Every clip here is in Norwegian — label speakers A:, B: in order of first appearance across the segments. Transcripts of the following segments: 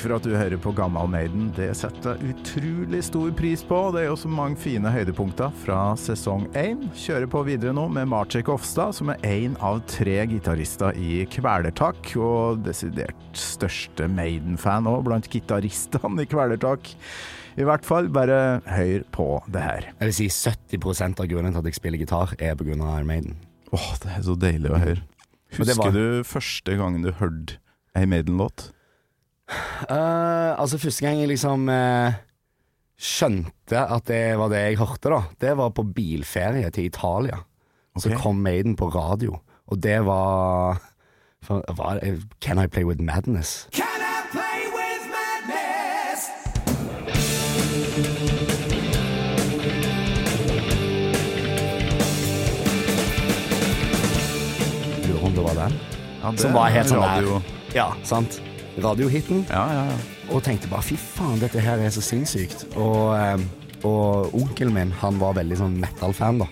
A: for at du hører på Gammal Maiden. Det setter jeg utrolig stor pris på. Det er jo så mange fine høydepunkter fra sesong én. Kjører på videre nå med Marcek Ofstad, som er én av tre gitarister i Kvelertak, og desidert største Maiden-fan òg, blant gitaristene i Kvelertak. I hvert fall, bare hør på det her.
B: Jeg vil si 70 av grunnen til at jeg spiller gitar, er pga. Iron Maiden.
A: Åh, det er så deilig å høre. Husker
B: var-
A: du første gangen du hørte ei Maiden-låt?
B: Eh, altså, første gang jeg liksom uh, skjønte at det var det jeg hørte, da, det var på bilferie til Italia. Så kom Maiden på radio, og det var, for, var det- Can I Play With Madness? Lurer om det var den.
A: Ja, det
B: Som var helt sånn
A: radio.
B: der. Ja, sant. Radiohiten.
A: Ja, ja, ja.
B: Og tenkte bare fy faen, dette her er så sinnssykt. Og, eh, og onkelen min, han var veldig sånn metal-fan, da.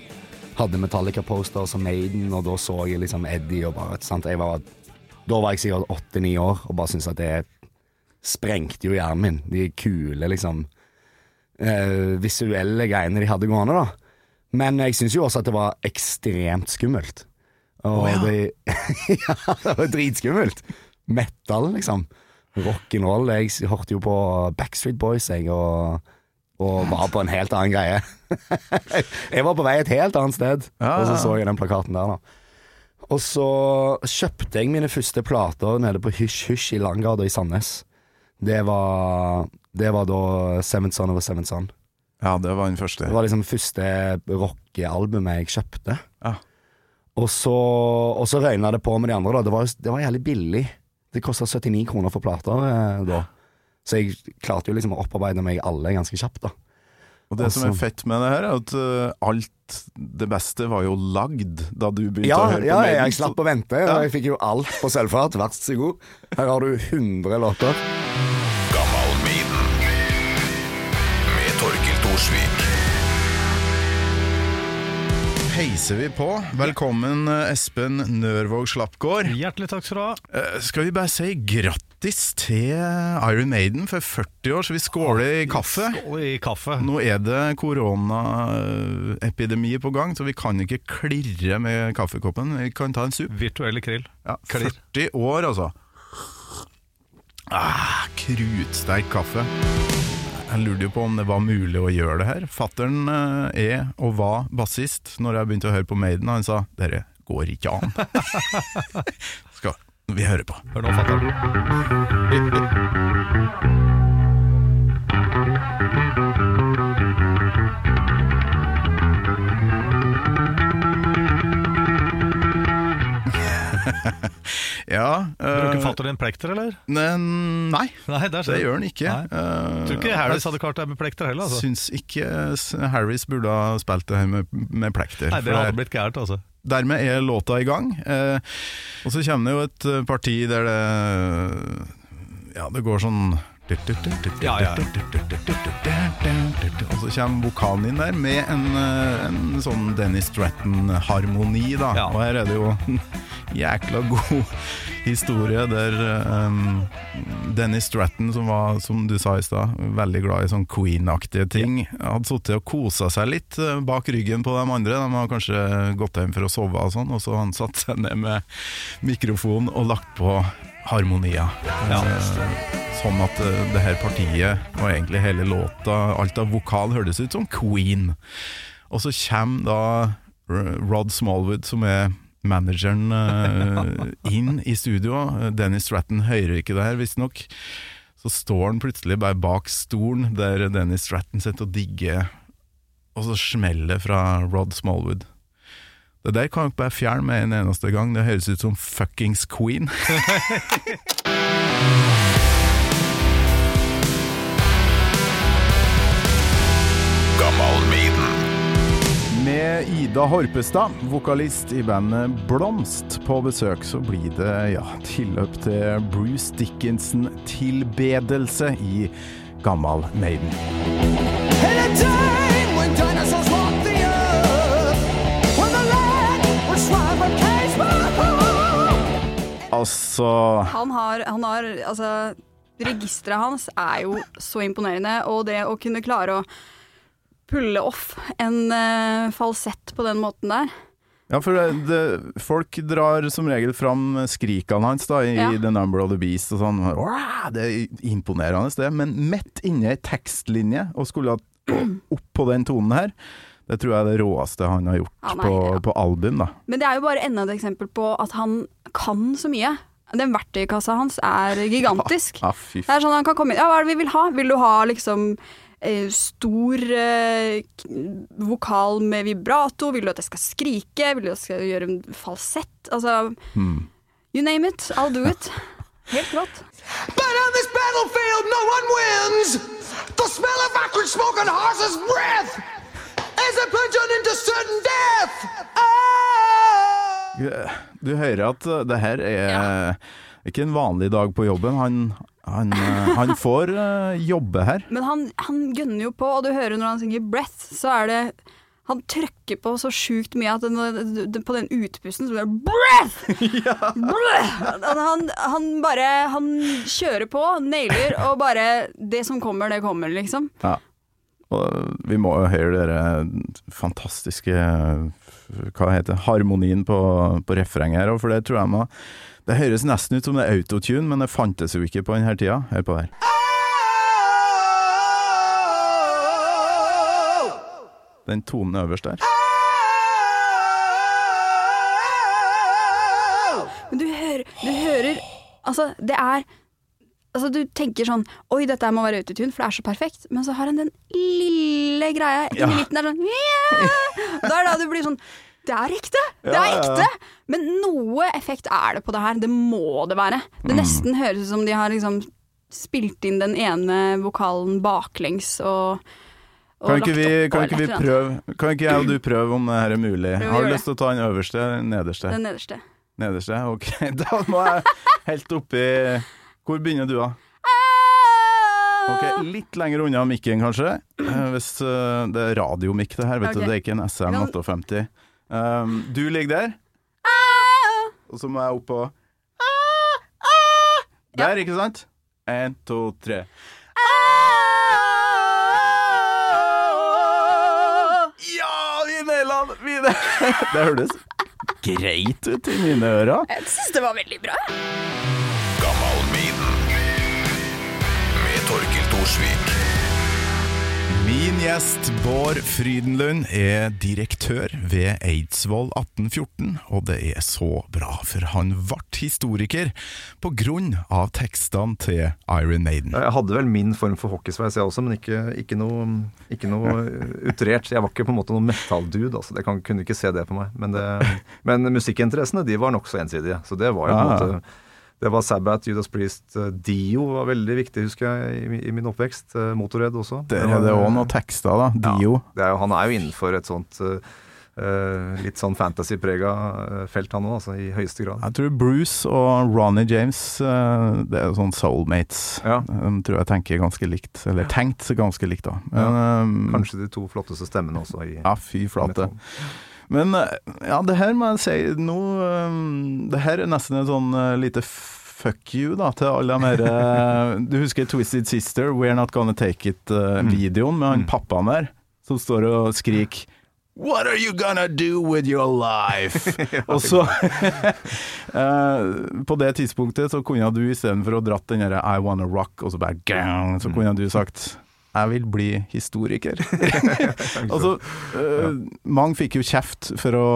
B: Hadde Metallica-poster og Maiden, og da så jeg liksom Eddie og bare sant? Jeg var, Da var jeg sikkert åtte-ni år og bare syntes at det sprengte jo hjernen min. De kule, liksom eh, visuelle greiene de hadde gående, da. Men jeg syns jo også at det var ekstremt skummelt. Og
A: oh, ja.
B: det Ja, det var dritskummelt. Metal, liksom. Rock'n'roll. Jeg hørte jo på Backstreet Boys, jeg, og, og var på en helt annen greie. jeg var på vei et helt annet sted, og så så jeg den plakaten der, da. Og så kjøpte jeg mine første plater nede på Hysj Hysj i Langgata i Sandnes. Det var, det var da Seven Son over Seven Son.
A: ja, det var den første.
B: Det var liksom første rockealbumet jeg kjøpte.
A: Ja.
B: Og så, og så røyna det på med de andre. Da. Det, var, det var jævlig billig. Det kosta 79 kroner for plater eh, da. Så jeg klarte jo liksom å opparbeide meg alle ganske kjapt. da
A: Og det som er
B: Altså-
A: fett med det her, er at uh, alt det beste var jo lagd da du begynte
B: Ja,
A: å høre
B: ja
A: på Maiden.
B: jeg slapp å vente. Ja. Jeg fikk jo alt på sølvfat. Vær så god. Her har du 100 låter.
C: Gammal Maiden. Med Torkil Thorsvik.
A: Heiser vi på. Velkommen Espen Nørvåg Slappgård.
D: Hjertelig takk skal du ha.
A: Eh, skal vi bare si grattis til Iron Maiden for 40 år, så vi skåler i kaffe.
D: Skåler i kaffe.
A: Nå er det koronaepidemi på gang, så vi kan ikke klirre med kaffekoppen. Vi kan ta en sup.
D: Virtuelle krill.
A: Ja, 40 år, altså. Ah, krutsterk kaffe. Jeg lurte jo på om det var mulig å gjøre det her. Fattern eh, er og var bassist når jeg begynte å høre på Maiden, og han sa 'dere går ikke an'. Skal vi høre på.
D: Hør nå, fatter'n.
A: Ja
D: Bruker
A: eh,
D: din plekter, eller?
A: ne- Nei,
D: Nei,
A: det gjør han ikke.
D: Nei.
A: Eh,
D: Tror ikke Harris hadde klart det med plekter heller, altså.
A: Syns ikke Harris burde ha spilt det her med, med plekter.
D: Nei, det hadde blitt gærent, altså.
A: Dermed er låta i gang. Eh, og så kommer det jo et parti der det Ja, det går sånn
D: Ja, ja.
A: Og så kommer vokalen inn der med en, en sånn Dennis Stratton-harmoni, da.
D: Ja.
A: Og her er det jo jækla god historie der um, Dennis Stratton, som var, som du sa i stad, veldig glad i sånn Queen-aktige ting, hadde sittet og kosa seg litt eh, bak ryggen på de andre. De har kanskje gått hjem for å sove og sånn, og så han satt seg ned med mikrofon og lagt på harmonier.
D: Ja.
A: Eh, Sånn at eh, det her partiet, og egentlig hele låta, alt av vokal hørtes ut som Queen. Og så kommer da Rod Smallwood, som er manageren, uh, inn i studio. Dennis Stratton hører ikke det her, visstnok. Så står han plutselig bare bak stolen der Dennis Stratton sitter og digger, og så smeller fra Rod Smallwood. Det der kan dere bare fjerne med en eneste gang. Det høres ut som fuckings Queen.
C: Gammal Maiden.
A: Med Ida Horpestad, vokalist i bandet Blomst, på besøk, så blir det ja, tilløp til Bruce Dickinson-tilbedelse i Gammal Maiden. Altså
E: Han har, han har altså registeret hans er jo så imponerende, og det å kunne klare å pulle off en uh, falsett på den måten der
A: Ja, for det, det, folk drar som regel fram skrikene hans da, i
E: Ja.
A: The Number of the Beast og sånn. Det er imponerende det, men midt inne ei tekstlinje, og skulle opp på den tonen her, det tror jeg er det råeste han har gjort
E: ja, nei,
A: på,
E: ja.
A: på album, da.
E: Men det er jo bare enda et eksempel på at han kan så mye. Den verktøykassa hans er gigantisk.
A: Ja, fy
E: Det er sånn han kan komme inn Ja, hva er det vi vil ha? Vil du ha liksom stor eh, vokal med vibrato? Vil du at jeg skal skrike? Vil du at jeg skal gjøre en falsett? Altså
A: mm.
E: You name it, I'll do it. Helt rått.
F: But on this battlefield, no one wins. The smell of acrid smoke and horse's breath is a plungeon into certain death. Ah!
A: Du hører at det her er ikke en vanlig dag på jobben. Han, han, uh, han får uh, jobbe her.
E: Men han, han gønner jo på, og du hører når han synger 'breath', så er det han trykker på så sjukt mye at den, på den utpusten så blir det 'breath'! breath! Han, han bare Han kjører på, nailer, og bare Det som kommer, det kommer, liksom.
A: Ja. Og vi må jo høre dere fantastiske Hva heter det, harmonien på, på refrenget her, for det tror jeg må Det høres nesten ut som det er autotune, men det fantes jo ikke på denne tida. Hør på der. Den tonen øverst der.
E: Men du hører, du hører Altså, det er Altså, du tenker sånn Oi, dette må være autotune, for det er så perfekt. Men så har han den lille greia i
A: Ja.
E: midten der sånn yeah! Da er det da du blir sånn Det er ekte! Det
A: er
E: er
A: ja, ja.
E: Men noe effekt er det på det her. Det må det være. Det
A: Mm.
E: nesten høres ut som de har liksom spilt inn den ene vokalen baklengs og, og
A: Kan ikke, vi, kan ikke vi prøve Kan ikke jeg og du prøve om det her er mulig?
E: Prøv
A: Har du lyst til å ta den øverste den nederste?
E: Den nederste.
A: Nederste? Ok, da må jeg helt oppi Hvor begynner du, da? Ok, Litt lenger unna mikken, kanskje. Eh, Hvis uh, det er radiomikk, det her. Vet
E: okay.
A: du, Det er ikke en SM
E: Ja.
A: 58. Um, du ligger der, og så må jeg opp på Der, ikke sant? Én, to, tre. Ja, vi naila den! Det hørtes greit ut i mine ører.
E: Jeg syns det var veldig bra.
C: Gammal Maiden. Med Torkil Thorsvik.
A: Min gjest Bård Frydenlund er direktør ved Eidsvoll 1814, og det er så bra, for han ble historiker på grunn av tekstene til Iron Maiden.
G: Jeg hadde vel min form for hockeysveis jeg også, men ikke, ikke noe, ikke noe utrert. Jeg var ikke på en måte noen metal-dude, altså. Jeg kan, kunne ikke se det på meg. Men, det, men musikkinteressene de var nokså ensidige. Så det var jo på en måte det var Sabbath, Judas Priest, eh, Dio var veldig viktig, husker jeg, i, i min oppvekst. Eh, Motorhead også.
A: Der er det òg noen tekster, da. Dio.
G: Det er jo, han er jo innenfor et sånt eh, litt sånn fantasy-prega felt, han òg, altså, i høyeste grad.
A: Jeg tror Bruce og Ronny James uh, Det er jo sånn soulmates.
G: Ja.
A: De tror jeg tenker ganske likt. Eller tenkt ganske likt, da. Eh,
G: Kanskje de to flotteste stemmene også i
A: Ja, fy flate. Men eh, ja, det her må jeg si nå eh, Det her er nesten et sånn eh, lite fuck you da til alle de her Du husker Twisted Sister, We're Not Gonna Take It-videoen med han pappaen der som står og skriker What are you gonna do with your life? og så På det tidspunktet så kunne du istedenfor å dratt den derre I wanna rock, og så bare gang, så kunne du sagt jeg vil bli historiker. altså, ja. mange fikk jo kjeft for å,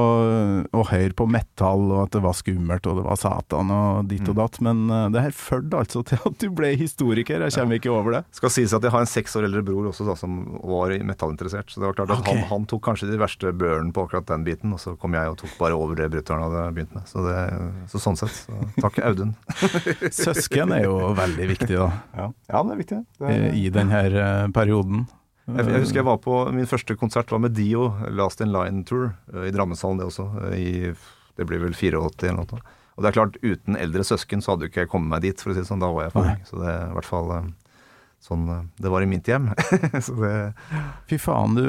A: å høre på metall, og at det var skummelt, og det var Satan og ditt og datt, men øh, det her førte altså til at du ble historiker. Jeg kommer ikke over det.
G: Skal sies at jeg har en seks år eldre bror også da, som var metallinteressert. Så det var klart at
A: okay.
G: han, han tok kanskje de verste børene på akkurat den biten, og så kom jeg og tok bare over det brutter'n hadde begynt med. Så, det, så sånn sett. Så, takk Audun.
A: Søsken er jo veldig viktig da,
G: Ja, det er viktig. Det
A: i, i den her perioden.
G: Jeg, jeg husker jeg var på Min første konsert var med Dio, Last in Line Tour, eh, i Drammenshallen det også. eh, I, det blir vel 84 eller noe. Og det er klart, uten eldre søsken så hadde jo ikke jeg kommet meg dit, for å si det sånn. Da var jeg for ung. Så det er i hvert fall eh, sånn eh, det var i mitt hjem. så det
A: Fy faen, du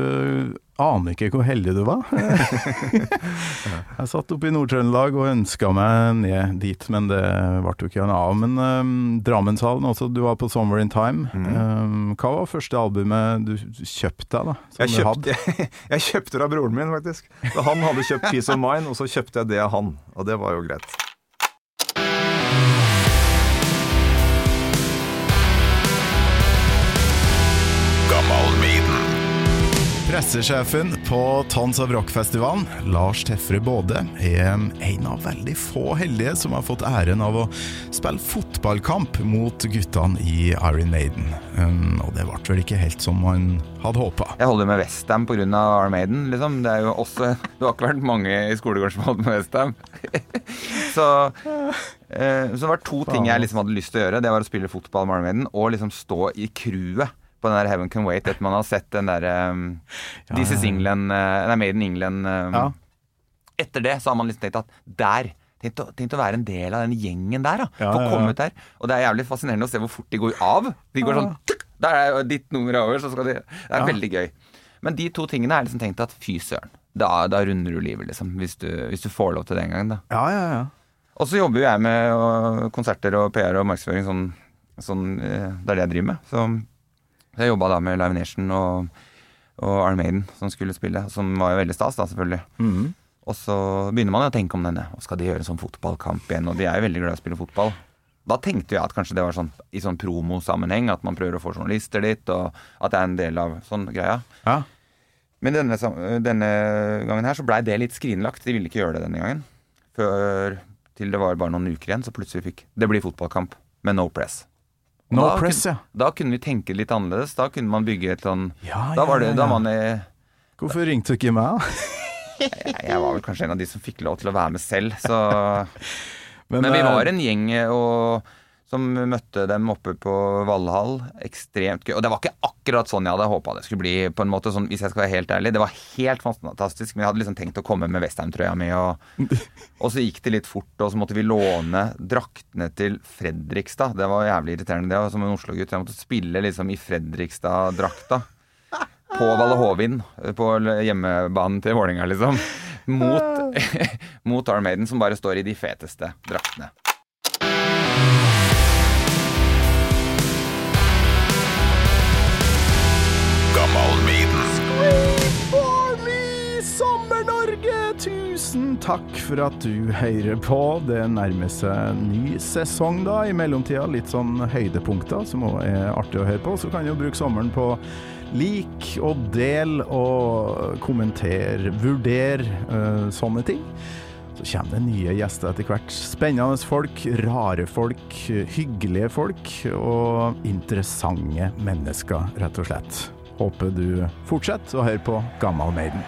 A: aner ikke hvor heldig du var. jeg satt oppe i Nord-Trøndelag og ønska meg ned dit, men det ble jo ikke av. Men um, Drammenshallen også, du var på Summer in Time. Um, hva var første albumet du kjøpte deg, da? som
G: Jeg kjøpte, jeg kjøpte det av broren min, faktisk. Han hadde kjøpt Peace of Mine, og så kjøpte jeg det av han. Og det var jo greit.
A: Pressesjefen på Tons of Rock-festivalen, Lars Tefre Både, er en av veldig få heldige som har fått æren av å spille fotballkamp mot guttene i Iron Maiden. Um, og det ble vel ikke helt som man hadde håpa.
H: Jeg holder med Westham pga. Iron Maiden. Liksom. Det er jo også Det har ikke vært mange i skolegården som holdt med Westham. så, eh, så det var to ting jeg liksom hadde lyst til å gjøre. Det var å spille fotball med Iron Maiden og liksom stå i crewet på den der Heaven Can Wait etter man har sett den derre um, This Is England uh, Nei, Made in England. um,
A: Ja.
H: Etter det så har man liksom tenkt at der Tenk å, være en del av den gjengen der, da.
A: Ja,
H: Få komme
A: ja.
H: ut der. Og det er jævlig fascinerende å se hvor fort de går av. De går sånn tuk, Der er ditt nummer over, så skal de Det er
A: Ja.
H: veldig gøy. Men de to tingene har liksom tenkt at fy søren. Da, da runder du livet, liksom. Hvis du, hvis du får lov til det en gang, da.
A: Ja, ja, ja.
H: Og så jobber jo jeg med konserter og PR og markedsføring. Sånn, sånn, øh, det er det jeg driver med. Så jeg jobba da med Live Nation og, og Maiden, som skulle spille. Som var jo veldig stas, da, selvfølgelig.
A: Mhm.
H: Og så begynner man jo å tenke om denne. Og skal de gjøre en sånn fotballkamp igjen? Og de er jo veldig glad i å spille fotball. Da tenkte jeg at kanskje det var sånn i sånn promosammenheng, at man prøver å få journalister dit, og at det er en del av sånn greia.
A: ja.
H: Men denne, denne gangen her så blei det litt skrinlagt. De ville ikke gjøre det denne gangen. Før til det var bare noen uker igjen, så plutselig fikk Det blir fotballkamp med no press.
A: No
H: da
A: press, ja.
H: Da kunne vi tenke litt annerledes. Da kunne man bygge et sånn
A: Ja,
H: Da var det Da man
A: Hvorfor ringte du ikke meg? da?
H: jeg, jeg var vel kanskje en av de som fikk lov til å være med selv, så Men vi
A: eh,
H: var en gjeng og, som møtte dem oppe på Valhall. Ekstremt gøy. Og det var ikke akkurat sånn jeg hadde håpa det skulle bli, på en måte, sånn, hvis jeg skal være helt ærlig. Det var helt fantastisk, men jeg hadde liksom tenkt å komme med Westham-trøya mi, og, og så gikk det litt fort, og så måtte vi låne draktene til Fredrikstad. Det var jævlig irriterende, det, som en Oslo-gutt. Jeg måtte spille liksom i Fredrikstad-drakta. På Valle Hovin, på hjemmebanen til Vålerenga, liksom. Mot, mot Arm som bare står i de feteste draktene.
A: Takk for at du hører på. Det nærmer seg ny sesong da, i mellomtida. Litt sånn høydepunkter som òg er artig å høre på. Så kan du bruke sommeren på lik og del og kommenter, vurder uh, sånne ting. Så kommer det nye gjester etter hvert. Spennende folk, rare folk, hyggelige folk og interessante mennesker, rett og slett. Håper du fortsetter å høre på Gammal Maiden.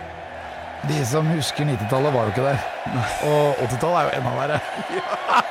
I: De som husker 90-tallet, var jo ikke der. Og 80-tallet er jo enda verre.